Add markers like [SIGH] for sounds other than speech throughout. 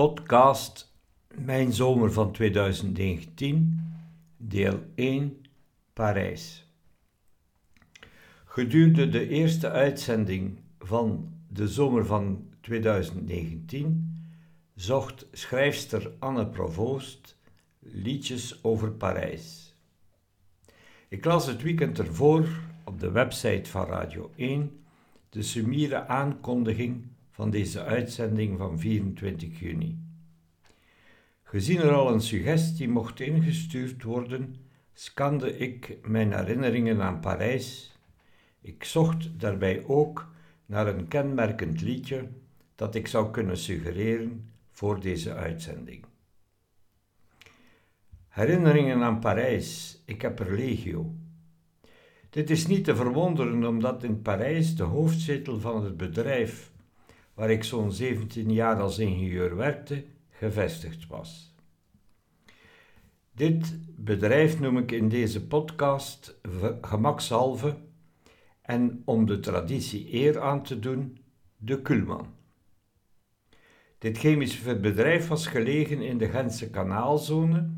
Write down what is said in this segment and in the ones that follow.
Podcast Mijn zomer van 2019, deel 1, Parijs. Gedurende de eerste uitzending van de zomer van 2019 zocht schrijfster Anne Provoost liedjes over Parijs. Ik las het weekend ervoor op de website van Radio 1 de sumiere aankondiging van deze uitzending van 24 juni. Gezien er al een suggestie mocht ingestuurd worden, scande ik mijn herinneringen aan Parijs. Ik zocht daarbij ook naar een kenmerkend liedje dat ik zou kunnen suggereren voor deze uitzending. Herinneringen aan Parijs, ik heb er legio. Dit is niet te verwonderen omdat in Parijs de hoofdzetel van het bedrijf waar ik zo'n 17 jaar als ingenieur werkte, gevestigd was. Dit bedrijf noem ik in deze podcast gemakshalve en om de traditie eer aan te doen, de Kulman. Dit chemische bedrijf was gelegen in de Gentse kanaalzone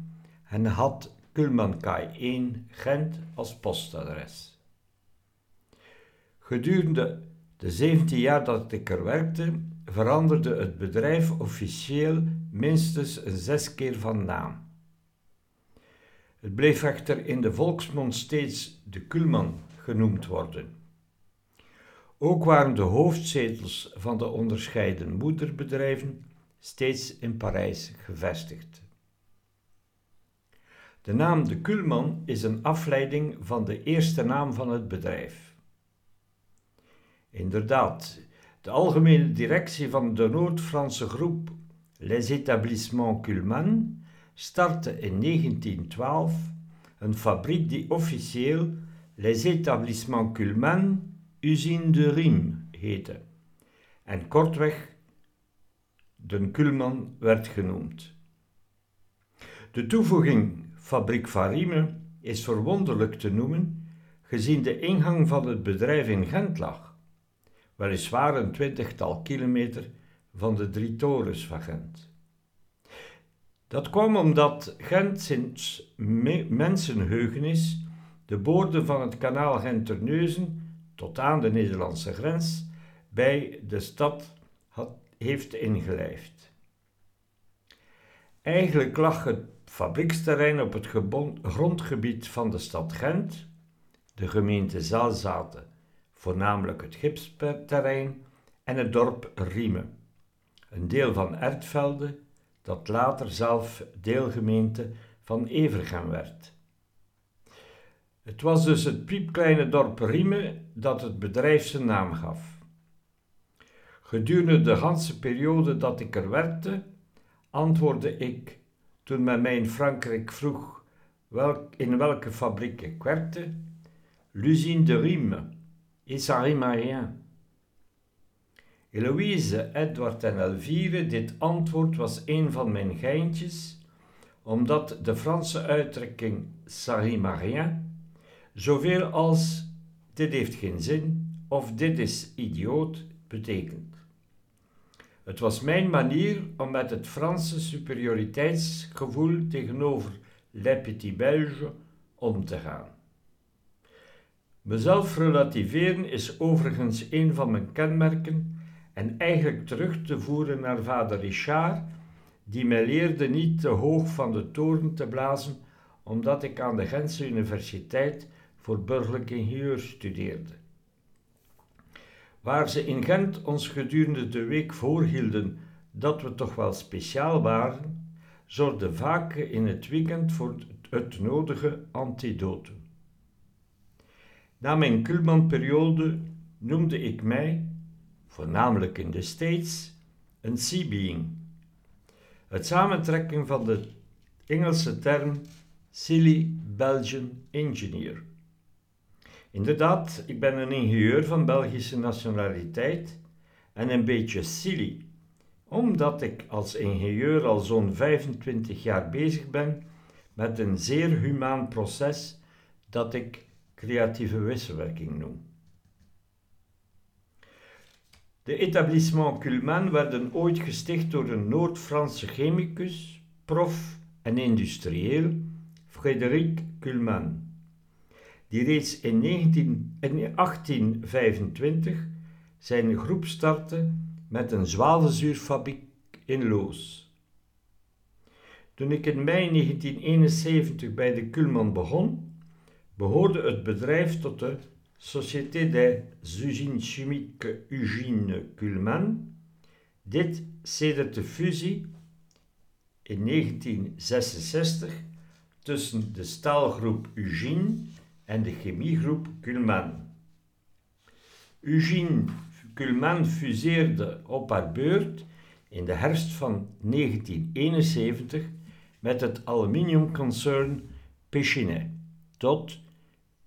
en had Kulmankai 1 Gent als postadres. Gedurende de 17 jaar dat ik er werkte, veranderde het bedrijf officieel minstens zes keer van naam. Het bleef echter in de volksmond steeds de Kulman genoemd worden. Ook waren de hoofdzetels van de onderscheiden moederbedrijven steeds in Parijs gevestigd. De naam de Kulman is een afleiding van de eerste naam van het bedrijf. Inderdaad, de algemene directie van de Noord-Franse groep Les Établissements Kuhlmann startte in 1912 een fabriek die officieel Les Établissements Kuhlmann Usine de Riem heette en kortweg de Kuhlmann werd genoemd. De toevoeging fabriek van is verwonderlijk te noemen, gezien de ingang van het bedrijf in Gent lag weliswaar een twintigtal kilometer van de drie torens van Gent. Dat kwam omdat Gent sinds mensenheugenis de boorden van het kanaal Genterneuzen tot aan de Nederlandse grens bij de stad had, heeft ingelijfd. Eigenlijk lag het fabrieksterrein op het grondgebied van de stad Gent, de gemeente Zaalzaten voornamelijk het gipsterrein en het dorp Riemen, een deel van Ertvelde dat later zelf deelgemeente van Evergem werd. Het was dus het piepkleine dorp Riemen dat het bedrijf zijn naam gaf. Gedurende de ganse periode dat ik er werkte, antwoordde ik, toen men mij in Frankrijk vroeg welk, in welke fabriek ik werkte, l'usine de Riemen et à rien. Eloïse, Edward en Elvire, dit antwoord was een van mijn geintjes, omdat de Franse uitdrukking ça rime à rien zoveel als dit heeft geen zin of dit is idioot betekent. Het was mijn manier om met het Franse superioriteitsgevoel tegenover les petits Belges om te gaan. Mezelf relativeren is overigens een van mijn kenmerken en eigenlijk terug te voeren naar vader Richard, die mij leerde niet te hoog van de toren te blazen, omdat ik aan de Gentse Universiteit voor burgerlijk ingenieur studeerde. Waar ze in Gent ons gedurende de week voorhielden dat we toch wel speciaal waren, zorgde vaak in het weekend voor het nodige antidotum. Na mijn Kulman-periode noemde ik mij, voornamelijk in de States, een sea being. Het samentrekken van de Engelse term Silly Belgian Engineer. Inderdaad, ik ben een ingenieur van Belgische nationaliteit en een beetje silly, omdat ik als ingenieur al zo'n 25 jaar bezig ben met een zeer humaan proces dat ik creatieve wisselwerking noem. De etablissements Kuhlmann werden ooit gesticht door een Noord-Franse chemicus, prof en industrieel, Frédéric Kuhlmann, die reeds in, 19, in 1825 zijn groep startte met een zwavelzuurfabriek in Loos. Toen ik in mei 1971 bij de Kuhlmann begon, behoorde het bedrijf tot de Société des Usines Chimiques Eugène Kuhlmann, dit sedert de fusie in 1966 tussen de staalgroep Eugène en de chemiegroep Kuhlmann. Eugène Kuhlmann fuseerde op haar beurt in de herfst van 1971 met het aluminiumconcern Péchinet tot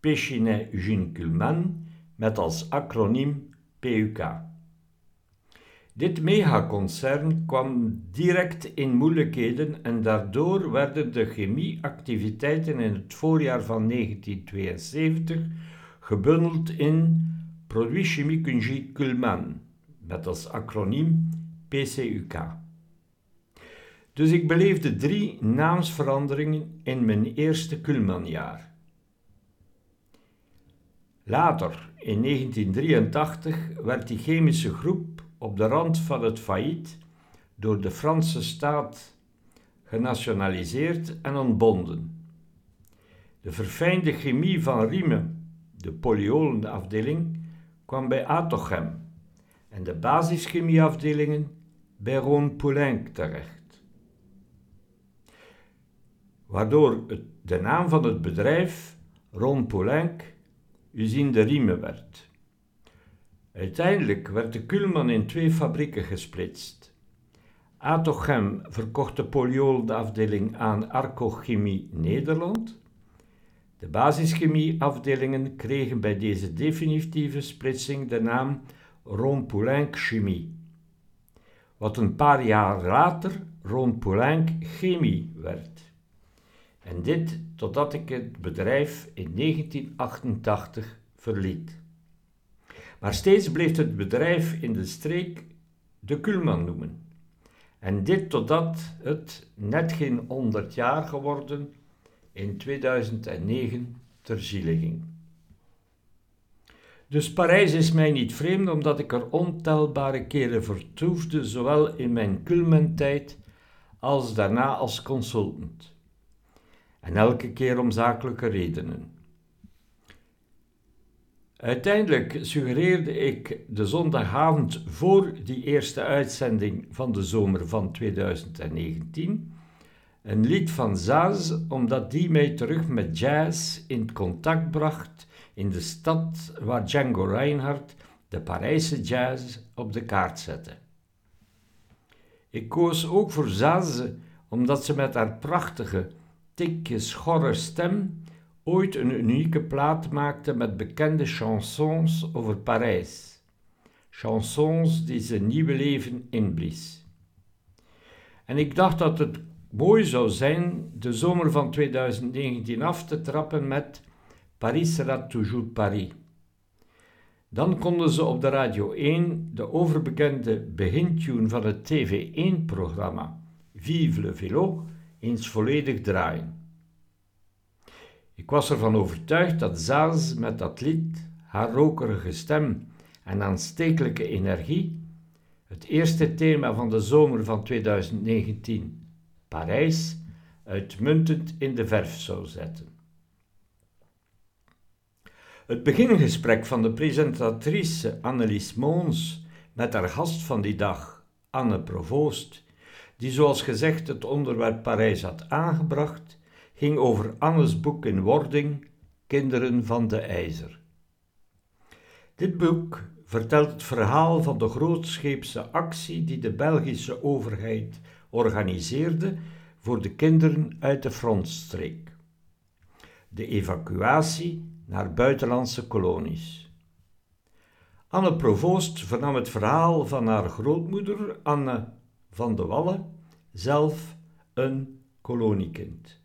Péchinet Eugène Kuhlmann met als acroniem PUK. Dit megaconcern kwam direct in moeilijkheden en daardoor werden de chemieactiviteiten in het voorjaar van 1972 gebundeld in Produits Chimiques Ungie Kuhlmann met als acroniem PCUK. Dus ik beleefde drie naamsveranderingen in mijn eerste Kuhlmannjaar. Later, in 1983, werd die chemische groep op de rand van het failliet door de Franse staat genationaliseerd en ontbonden. De verfijnde chemie van Riemen, de polyolenafdeling, kwam bij Atochem en de basischemieafdelingen bij Ron Poulenc terecht. Waardoor het, de naam van het bedrijf, Ron Poulenc, Usine de Riemen werd. Uiteindelijk werd de Kuhlmann in twee fabrieken gesplitst. Atochem verkocht de polyoolafdeling aan Arcochemie Nederland. De basischemieafdelingen kregen bij deze definitieve splitsing de naam Ron Poulenc Chemie, wat een paar jaar later Ron Poulenc Chemie werd. En dit totdat ik het bedrijf in 1988 verliet. Maar steeds bleef het bedrijf in de streek de Kuhlmann noemen. En dit totdat het net geen 100 jaar geworden in 2009 ter ziele ging. Dus Parijs is mij niet vreemd, omdat ik er ontelbare keren vertoefde, zowel in mijn Kuhlmann-tijd als daarna als consultant. En elke keer om zakelijke redenen. Uiteindelijk suggereerde ik de zondagavond voor die eerste uitzending van de zomer van 2019 een lied van Zaz, omdat die mij terug met jazz in contact bracht in de stad waar Django Reinhardt de Parijse jazz op de kaart zette. Ik koos ook voor Zaz omdat ze met haar prachtige, tikje schorre stem ooit een unieke plaat maakte met bekende chansons over Parijs. Chansons die ze nieuwe leven inblies. En ik dacht dat het mooi zou zijn de zomer van 2019 af te trappen met Paris sera toujours Paris. Dan konden ze op de Radio 1 de overbekende begintune van het TV1-programma Vive le Vélo eens volledig draaien. Ik was ervan overtuigd dat Zaaz met dat lied, haar rokerige stem en aanstekelijke energie het eerste thema van de zomer van 2019, Parijs, uitmuntend in de verf zou zetten. Het begingesprek van de presentatrice Annelies Moons met haar gast van die dag, Anne Provoost, die zoals gezegd het onderwerp Parijs had aangebracht, ging over Annes boek in wording, Kinderen van de IJzer. Dit boek vertelt het verhaal van de grootscheepse actie die de Belgische overheid organiseerde voor de kinderen uit de frontstreek. De evacuatie naar buitenlandse kolonies. Anne Provoost vernam het verhaal van haar grootmoeder Anne van de Wallen, zelf een koloniekind,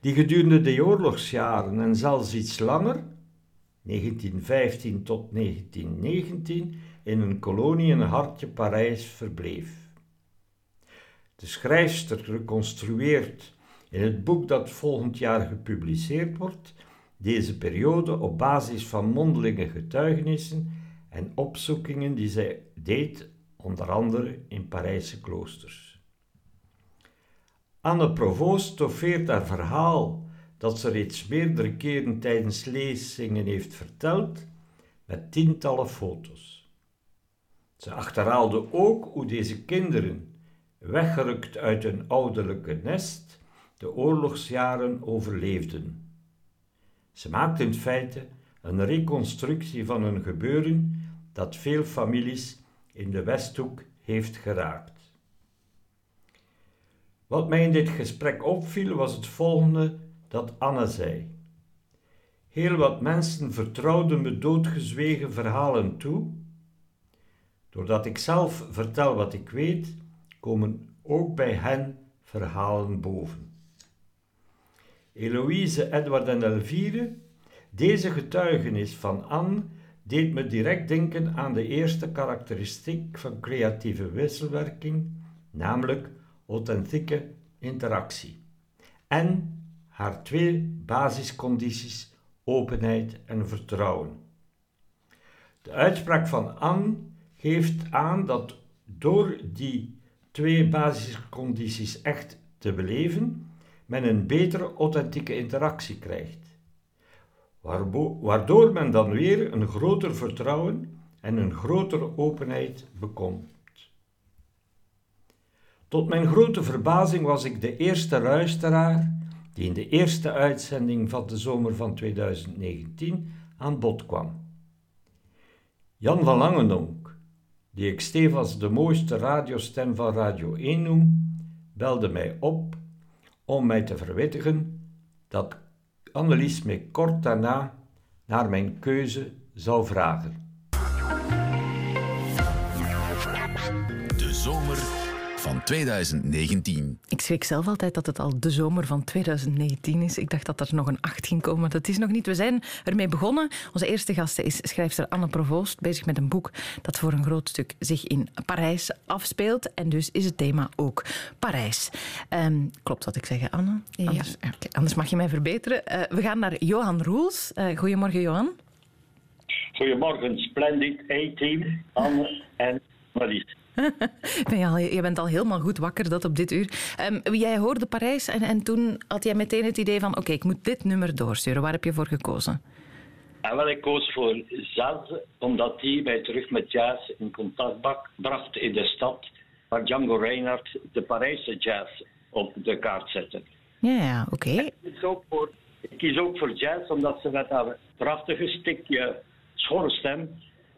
die gedurende de oorlogsjaren en zelfs iets langer, 1915 tot 1919, in een kolonie in hartje Parijs verbleef. De schrijfster reconstrueert in het boek dat volgend jaar gepubliceerd wordt deze periode op basis van mondelinge getuigenissen en opzoekingen die zij deed, onder andere in Parijse kloosters. Anne Provoost stoffeert haar verhaal dat ze reeds meerdere keren tijdens lezingen heeft verteld met tientallen foto's. Ze achterhaalde ook hoe deze kinderen, weggerukt uit hun ouderlijke nest, de oorlogsjaren overleefden. Ze maakte in feite een reconstructie van een gebeuren dat veel families in de Westhoek heeft geraakt. Wat mij in dit gesprek opviel was het volgende dat Anne zei. Heel wat mensen vertrouwden me doodgezwegen verhalen toe. Doordat ik zelf vertel wat ik weet, komen ook bij hen verhalen boven. Eloïse, Edward en Elvire, deze getuigenis van Anne deed me direct denken aan de eerste karakteristiek van creatieve wisselwerking, namelijk authentieke interactie. En haar twee basiscondities, openheid en vertrouwen. De uitspraak van Anne geeft aan dat door die twee basiscondities echt te beleven, men een betere authentieke interactie krijgt, waardoor men dan weer een groter vertrouwen en een grotere openheid bekomt. Tot mijn grote verbazing was ik de eerste luisteraar die in de eerste uitzending van de zomer van 2019 aan bod kwam. Jan van Langendonk, die ik stevast de mooiste radiostem van Radio 1 noem, belde mij op om mij te verwittigen dat Annelies mij kort daarna naar mijn keuze zou vragen. 2019. Ik schrik zelf altijd dat het al de zomer van 2019 is. Ik dacht dat er nog een 8 ging komen, maar dat is nog niet. We zijn ermee begonnen. Onze eerste gasten is schrijfster Anne Provoost, bezig met een boek dat voor een groot stuk zich in Parijs afspeelt. En dus is het thema ook Parijs. Um, klopt wat ik zeg, Anne? Ja. Anders, anders mag je mij verbeteren. Uh, we gaan naar Johan Roels. Uh, goedemorgen, Johan. Goedemorgen, Splendid A-team, Anne en Maries. [LAUGHS] ben je, al, je, bent al helemaal goed wakker, dat op dit uur. Um, jij hoorde Parijs en, en toen had jij meteen het idee van... oké, ik moet dit nummer doorsturen. Waar heb je voor gekozen? En wel, ik koos voor jazz, omdat die mij terug met jazz in contact bracht in de stad... waar Django Reinhardt de Parijse jazz op de kaart zette. Ja, ja oké. Ik, ik kies ook voor jazz, omdat ze met haar prachtige stikje schorre stem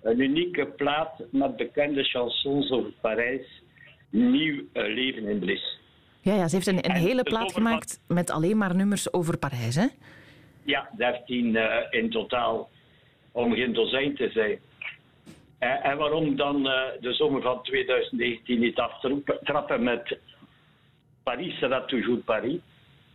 een unieke plaat met bekende chansons over Parijs. Nieuw eh, leven in Blis. Ja, ja, ze heeft een, een hele plaat gemaakt met alleen maar nummers over Parijs, hè? Ja, 13 uh, eh, in totaal, om geen dozijn te zijn. En waarom dan uh, de zomer van 2019 niet aftrappen met Paris sera toujours Paris?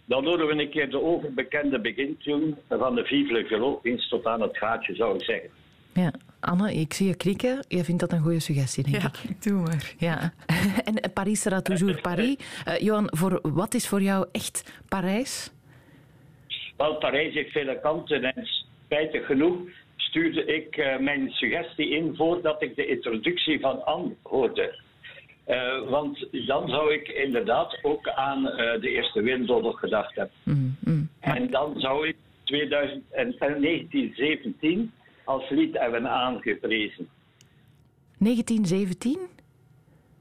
Dan horen we een keer de overbekende begintune van de Vive le Velo, eens tot aan het gaatje zou ik zeggen. Ja, Anne, ik zie je krikken. Je vindt dat een goede suggestie, denk ja, ik. doe maar. Ja. [LAUGHS] En Paris sera toujours Paris. Uh, Johan, voor, wat is voor jou echt Parijs? Wel, Parijs heeft vele kanten en spijtig genoeg stuurde ik uh, mijn suggestie in voordat ik de introductie van Anne hoorde. Uh, want dan zou ik inderdaad ook aan de Eerste Wereldoorlog gedacht hebben. Mm, mm. En dan zou ik 2000, en, 1917 als lied hebben aangeprezen. 1917?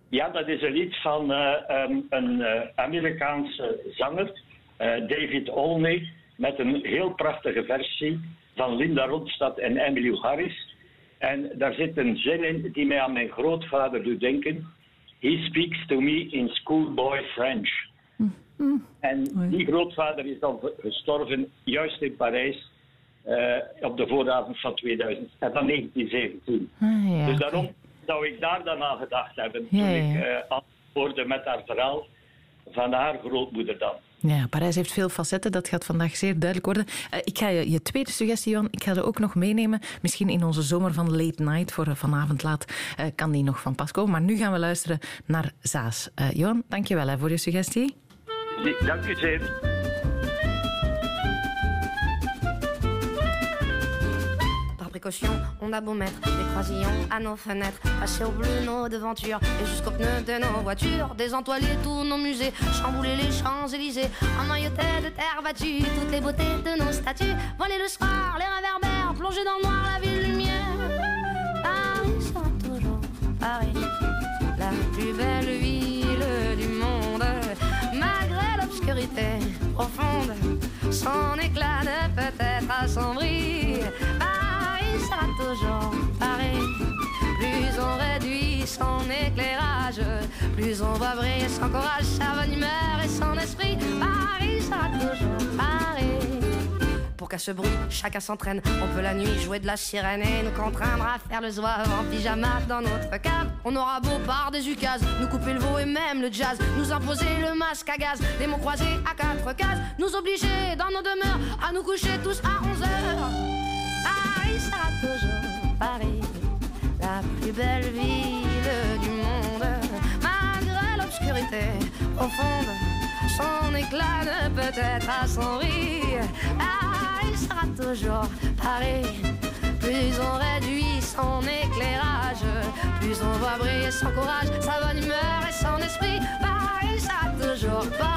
Ja, dat is een lied van uh, um, een uh, Amerikaanse zanger, uh, David Olney, met een heel prachtige versie van Linda Ronstadt en Emily Harris. En daar zit een zin in die mij aan mijn grootvader doet denken. He speaks to me in schoolboy French. Mm, mm. En die grootvader is dan gestorven, juist in Parijs, uh, op de vooravond van, 2000, uh, van 1917. Ah, ja, dus daarom okay. zou ik daar dan aan gedacht hebben toen ja, ja. ik uh, antwoordde met haar verhaal. van haar grootmoeder dan. Ja, Parijs heeft veel facetten, dat gaat vandaag zeer duidelijk worden. Uh, ik ga je, je tweede suggestie, Johan, ik ga er ook nog meenemen. Misschien in onze zomer van Late Night voor vanavond laat uh, kan die nog van pas komen. Maar nu gaan we luisteren naar Zaas. Uh, Johan, dankjewel hè, voor je suggestie. Dank u zeer. On a beau mettre des croisillons à nos fenêtres, passer au bleu nos devantures et jusqu'aux pneus de nos voitures, désentoiler tous nos musées, chambouler les Champs-Élysées, emmailloter de terre battue toutes les beautés de nos statues, voler le soir, les réverbères, plonger dans le noir la ville lumière. Paris sera toujours Paris, la plus belle ville du monde, malgré l'obscurité profonde, son éclat ne peut être assombri Plus on réduit son éclairage, plus on va briller son courage, sa bonne humeur et son esprit. Paris sera toujours pareil. Pour qu'à ce bruit, chacun s'entraîne. On peut la nuit jouer de la sirène et nous contraindre à faire le zouave en pyjama dans notre cave. On aura beau par des ukases, nous couper le veau et même le jazz, nous imposer le masque à gaz, des mots croisés à quatre cases, nous obliger dans nos demeures à nous coucher tous à 11 heures. Paris sera toujours Paris, la plus belle ville du monde. Malgré l'obscurité profonde, son éclat ne peut être assombri. Paris sera toujours Paris. Plus on réduit son éclairage, plus on voit briller son courage, sa bonne humeur et son esprit. Paris sera toujours Paris.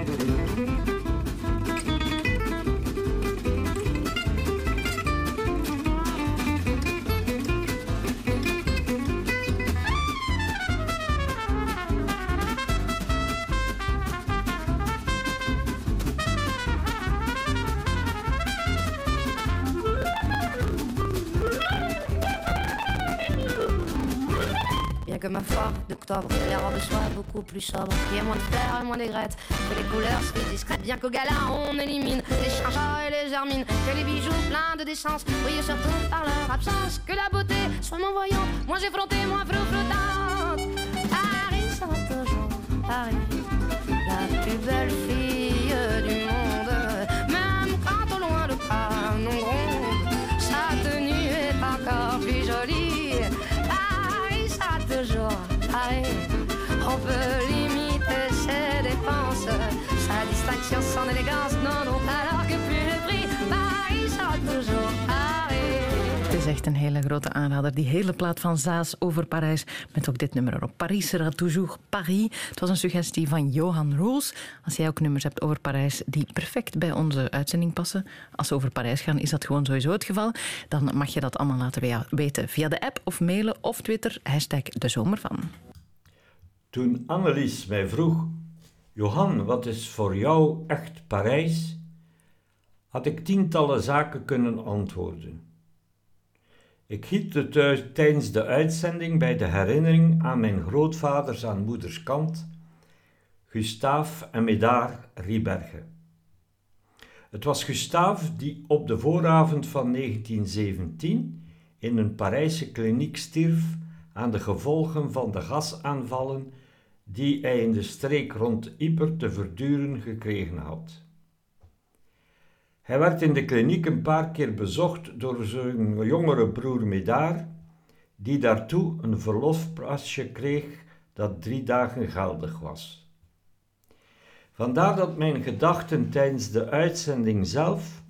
que ma foi d'octobre. Les robes soient beaucoup plus sobres. Qu'il y ait moins de fleurs et moins d'aigrettes. Que les couleurs soient discrètes. Bien qu'au gala, on élimine les chargeurs et les hermines. Que les bijoux pleins de décence brillent surtout par leur absence. Que la beauté soit moins voyante, moins effrontée, moins flottante. Paris sera toujours Paris. La plus belle fille élégance, non, non, alors que plus le prix, Paris sera toujours Paris. Het is echt een hele grote aanrader. Die hele plaat van Zaas over Parijs. Met ook dit nummer erop. Paris sera toujours Paris. Het was een suggestie van Johan Roos. Als jij ook nummers hebt over Parijs die perfect bij onze uitzending passen. Als ze over Parijs gaan, is dat gewoon sowieso het geval. Dan mag je dat allemaal laten weten via de app of mailen of Twitter. Hashtag de zomer van. Toen Annelies mij vroeg: Johan, wat is voor jou echt Parijs? had ik tientallen zaken kunnen antwoorden. Ik hield het tijdens de uitzending bij de herinnering aan mijn grootvaders aan moeders kant, Gustave en Médard Rieberge. Het was Gustave die op de vooravond van 1917 in een Parijse kliniek stierf aan de gevolgen van de gasaanvallen die hij in de streek rond Yper te verduren gekregen had. Hij werd in de kliniek een paar keer bezocht door zijn jongere broer Medard, die daartoe een verlofpasje kreeg dat drie dagen geldig was. Vandaar dat mijn gedachten tijdens de uitzending zelf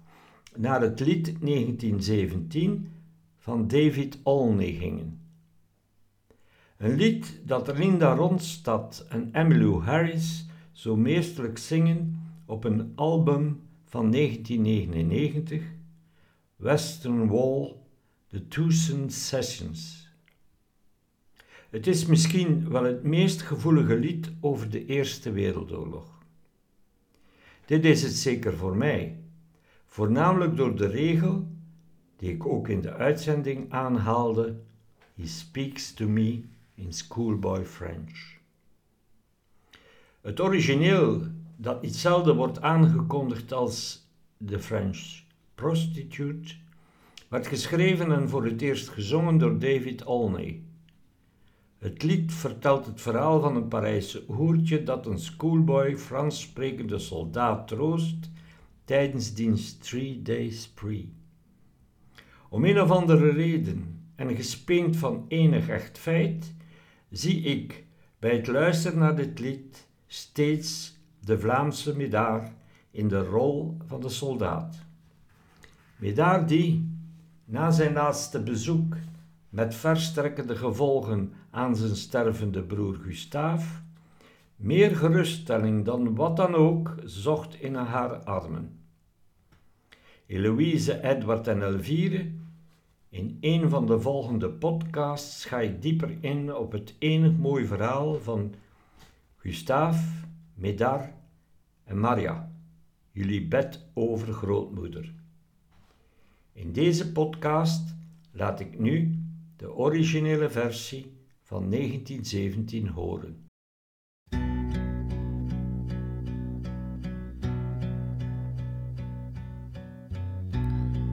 naar het lied 1917 van David Olney gingen. Een lied dat Linda Ronstadt en Emmylou Harris zo meesterlijk zingen op een album van 1999, Western Wall, The Tucson Sessions. Het is misschien wel het meest gevoelige lied over de Eerste Wereldoorlog. Dit is het zeker voor mij, voornamelijk door de regel, die ik ook in de uitzending aanhaalde, He speaks to me in Schoolboy French. Het origineel, dat niet zelden wordt aangekondigd als The French Prostitute, werd geschreven en voor het eerst gezongen door David Olney. Het lied vertelt het verhaal van een Parijse hoertje dat een schoolboy Frans sprekende soldaat troost tijdens diens three days spree. Om een of andere reden en gespeend van enig echt feit, zie ik bij het luisteren naar dit lied steeds de Vlaamse Medaar in de rol van de soldaat. Medaar die, na zijn laatste bezoek, met verstrekkende gevolgen aan zijn stervende broer Gustaaf, meer geruststelling dan wat dan ook zocht in haar armen. Eloïse, Edward en Elvire, in een van de volgende podcasts ga ik dieper in op het enig mooi verhaal van Gustaaf, Medar en Maria, jullie bed over grootmoeder. In deze podcast laat ik nu de originele versie van 1917 horen.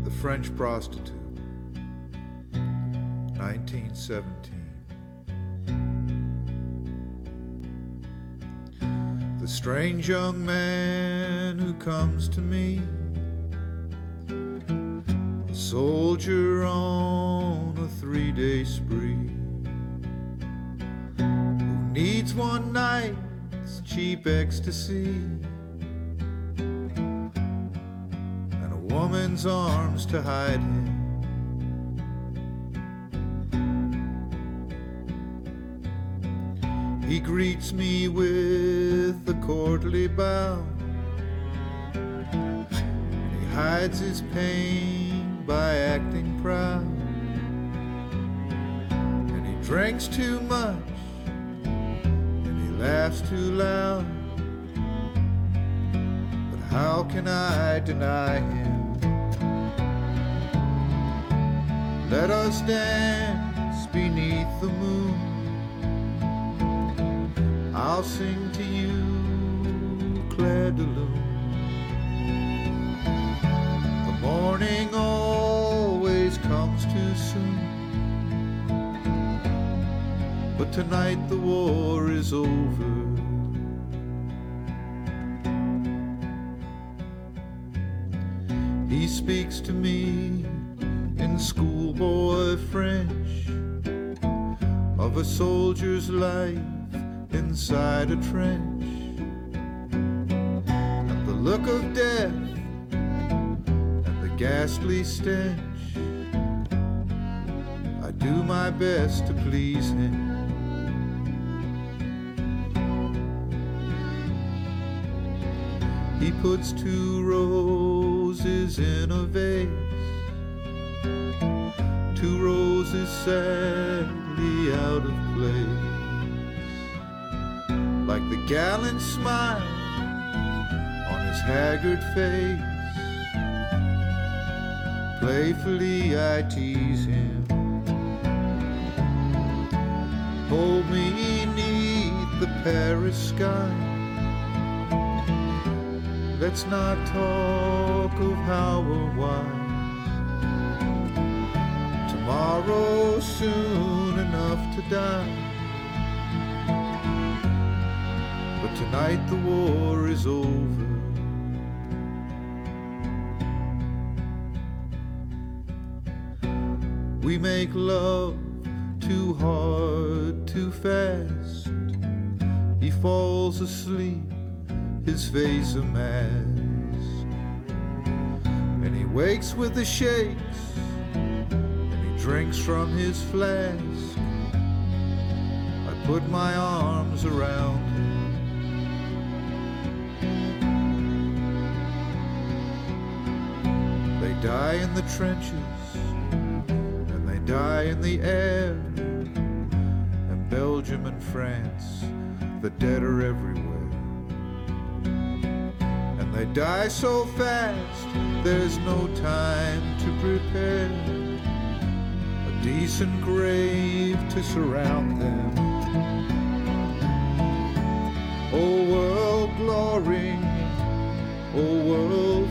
The French Prostitute, 1917. The strange young man who comes to me, a soldier on a three day spree, who needs one night's cheap ecstasy. and a woman's arms to hide him. He greets me with a courtly bow. He hides his pain by acting proud. And he drinks too much. And he laughs too loud. But how can I deny him? Let us dance beneath the moon. I'll sing to you, Claire de Lune. The morning always comes too soon. But tonight the war is over. He speaks to me in schoolboy French of a soldier's life inside a trench At the look of death and the ghastly stench. I do my best to please him. He puts two roses in a vase two roses sadly out of place. Like the gallant smile on his haggard face. Playfully I tease him. Hold me neath the Paris sky. Let's not talk of how or why. Tomorrow soon enough to die. Tonight the war is over. We make love too hard, too fast. He falls asleep, his face a mask. And he wakes with the shakes and he drinks from his flask. I put my arms around him. Die in the trenches, and they die in the air. And Belgium and France, the dead are everywhere. And they die so fast, there's no time to prepare a decent grave to surround them. Oh, world glory, oh, world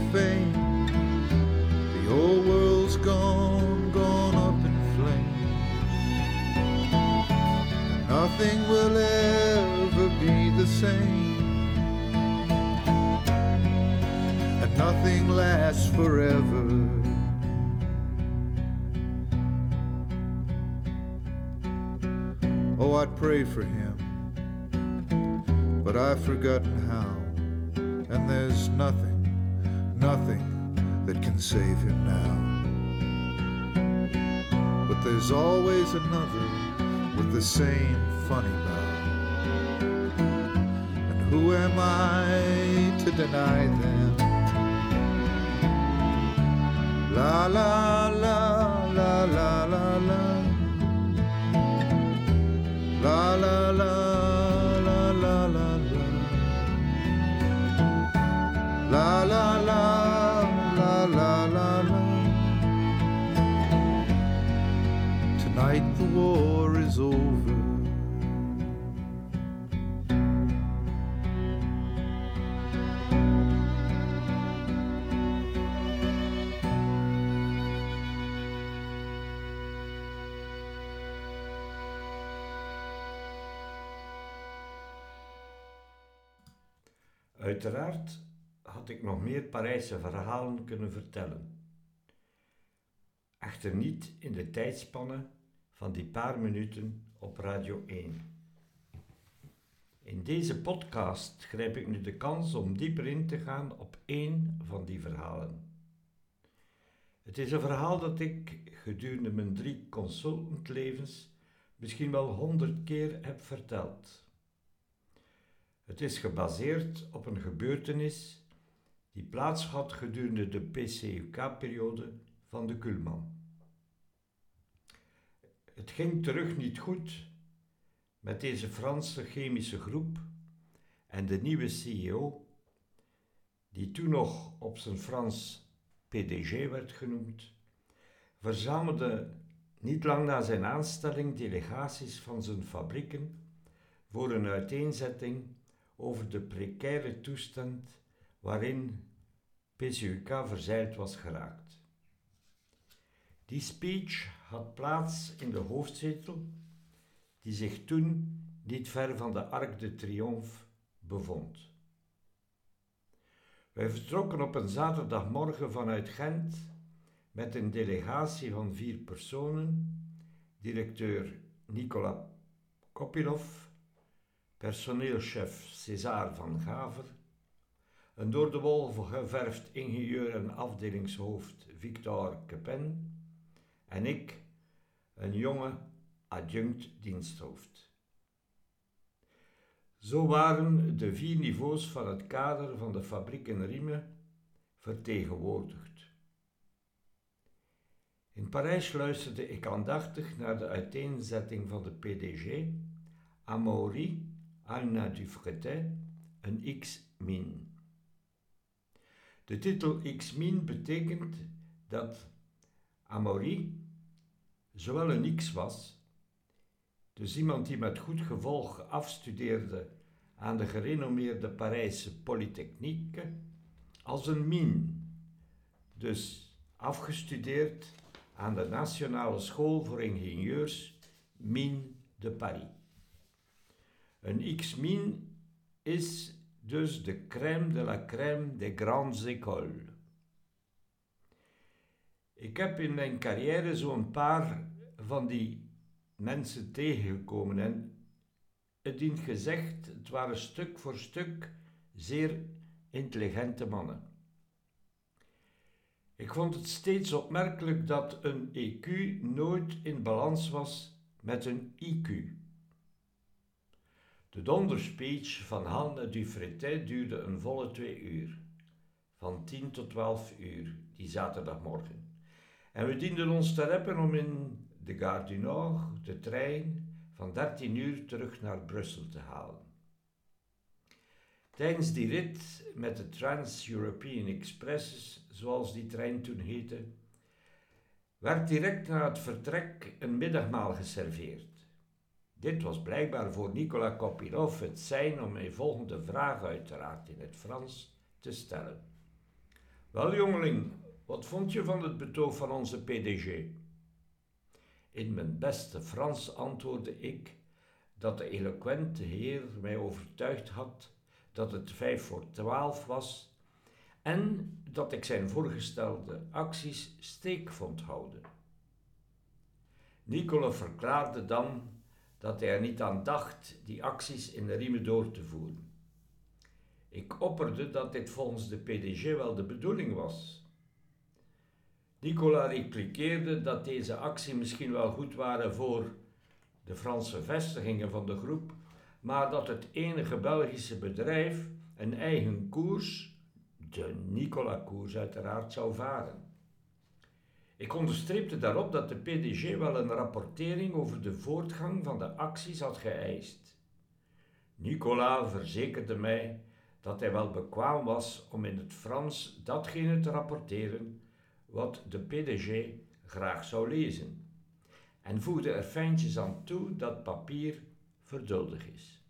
nothing will ever be the same. And nothing lasts forever. Oh, I'd pray for him, but I've forgotten how. And there's nothing, nothing that can save him now. But there's always another with the same funny bow. And who am I to deny them? La la la la la la la. La la la ik nog meer Parijse verhalen kunnen vertellen. Echter niet in de tijdspanne van die paar minuten op Radio 1. In deze podcast grijp ik nu de kans om dieper in te gaan op één van die verhalen. Het is een verhaal dat ik gedurende mijn drie consultantlevens misschien wel honderd keer heb verteld. Het is gebaseerd op een gebeurtenis die plaats had gedurende de PCUK-periode van de Kulman. Het ging terug niet goed met deze Franse chemische groep en de nieuwe CEO, die toen nog op zijn Frans PDG werd genoemd, verzamelde niet lang na zijn aanstelling delegaties van zijn fabrieken voor een uiteenzetting over de precaire toestand waarin PCUK verzeild was geraakt. Die speech had plaats in de hoofdzetel, die zich toen niet ver van de Arc de Triomphe bevond. Wij vertrokken op een zaterdagmorgen vanuit Gent met een delegatie van vier personen, directeur Nicola Kopilov, personeelschef César van Gaver, een door de wol geverfd ingenieur en afdelingshoofd Victor Kepen en ik, een jonge adjunct diensthoofd. Zo waren de vier niveaus van het kader van de fabriek in Riemen vertegenwoordigd. In Parijs luisterde ik aandachtig naar de uiteenzetting van de PDG, Amaury Anna Dufretet, een X-min. De titel X-min betekent dat Amaury zowel een X was, dus iemand die met goed gevolg afstudeerde aan de gerenommeerde Parijse Polytechnique, als een min, dus afgestudeerd aan de Nationale School voor Ingenieurs, Mine de Paris. Een X-min is dus de crème de la crème des grandes écoles. Ik heb in mijn carrière zo'n paar van die mensen tegengekomen en het dient gezegd, het waren stuk voor stuk zeer intelligente mannen. Ik vond het steeds opmerkelijk dat een EQ nooit in balans was met een IQ. De donderspeech van Hanne Dufretet duurde een volle twee uur, van 10 tot 12 uur, die zaterdagmorgen. En we dienden ons te reppen om in de Gare du Nord de trein van 13 uur terug naar Brussel te halen. Tijdens die rit met de Trans-European Express, zoals die trein toen heette, werd direct na het vertrek een middagmaal geserveerd. Dit was blijkbaar voor Nicola Kopilov het zijn om mijn volgende vraag uiteraard in het Frans te stellen. Wel jongeling, wat vond je van het betoog van onze PDG? In mijn beste Frans antwoordde ik dat de eloquente heer mij overtuigd had dat het vijf voor twaalf was en dat ik zijn voorgestelde acties steek vond houden. Nicola verklaarde dan dat hij er niet aan dacht die acties in de riemen door te voeren. Ik opperde dat dit volgens de PDG wel de bedoeling was. Nicola repliqueerde dat deze actie misschien wel goed waren voor de Franse vestigingen van de groep, maar dat het enige Belgische bedrijf een eigen koers, de Nicola-koers uiteraard, zou varen. Ik onderstreepte daarop dat de PDG wel een rapportering over de voortgang van de acties had geëist. Nicola verzekerde mij dat hij wel bekwaam was om in het Frans datgene te rapporteren wat de PDG graag zou lezen, en voegde er fijntjes aan toe dat papier verduldig is.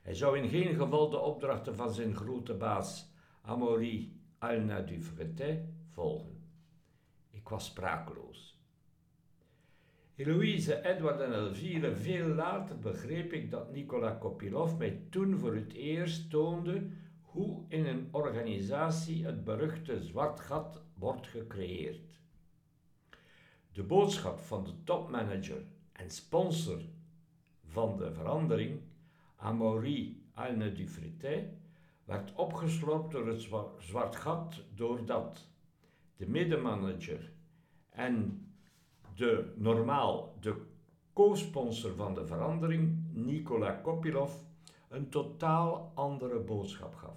Hij zou in geen geval de opdrachten van zijn grote baas Amaury Alna du volgen. Was sprakeloos. Eloïse, Edward en Elvire, veel later begreep ik dat Nicola Kopilov mij toen voor het eerst toonde hoe in een organisatie het beruchte zwart gat wordt gecreëerd. De boodschap van de topmanager en sponsor van de verandering, Amaury Alne Dufretet, werd opgesloopt door het zwart gat doordat de middenmanager en de normaal de co-sponsor van de verandering, Nikola Kopilov, een totaal andere boodschap gaf.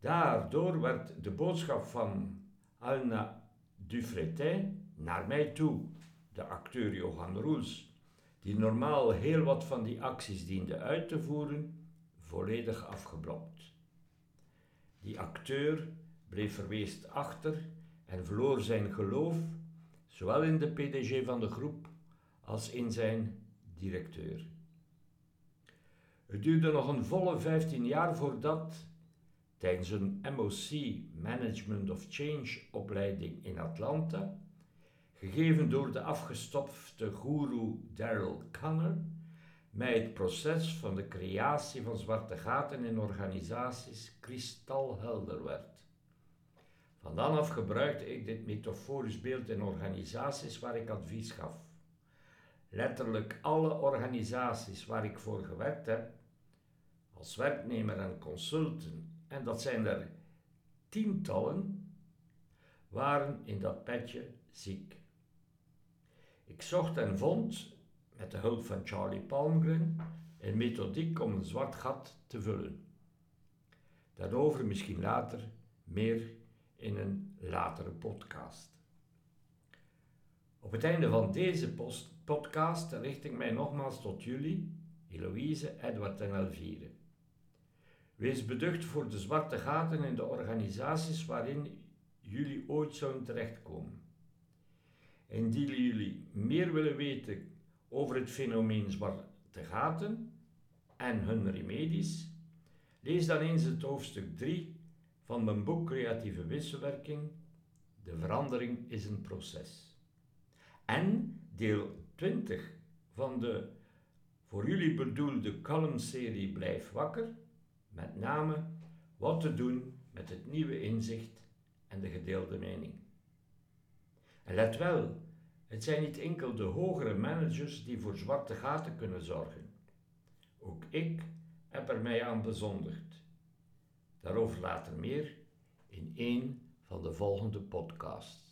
Daardoor werd de boodschap van Alna Dufretin naar mij toe, de acteur Johan Roels, die normaal heel wat van die acties diende uit te voeren, volledig afgeblokt. Die acteur bleef verweest achter en verloor zijn geloof, zowel in de PDG van de groep als in zijn directeur. Het duurde nog een volle 15 jaar voordat, tijdens een MOC Management of Change opleiding in Atlanta, gegeven door de afgestopte guru Daryl Conner, mij het proces van de creatie van zwarte gaten in organisaties kristalhelder werd. Van dan af gebruikte ik dit metaforisch beeld in organisaties waar ik advies gaf. Letterlijk alle organisaties waar ik voor gewerkt heb, als werknemer en consultant, en dat zijn er tientallen, waren in dat petje ziek. Ik zocht en vond, met de hulp van Charlie Palmgren, een methodiek om een zwart gat te vullen. Daarover misschien later meer in een latere podcast. Op het einde van deze podcast richt ik mij nogmaals tot jullie, Eloïse, Edward en Elvire. Wees beducht voor de zwarte gaten in de organisaties waarin jullie ooit zouden terechtkomen. Indien jullie meer willen weten over het fenomeen zwarte gaten en hun remedies, lees dan eens het hoofdstuk 3 van mijn boek Creatieve Wisselwerking, De verandering is een proces. En deel 20 van de voor jullie bedoelde columnserie Blijf wakker, met name wat te doen met het nieuwe inzicht en de gedeelde mening. En let wel, het zijn niet enkel de hogere managers die voor zwarte gaten kunnen zorgen. Ook ik heb er mij aan bezondigd. Daarover later meer in een van de volgende podcasts.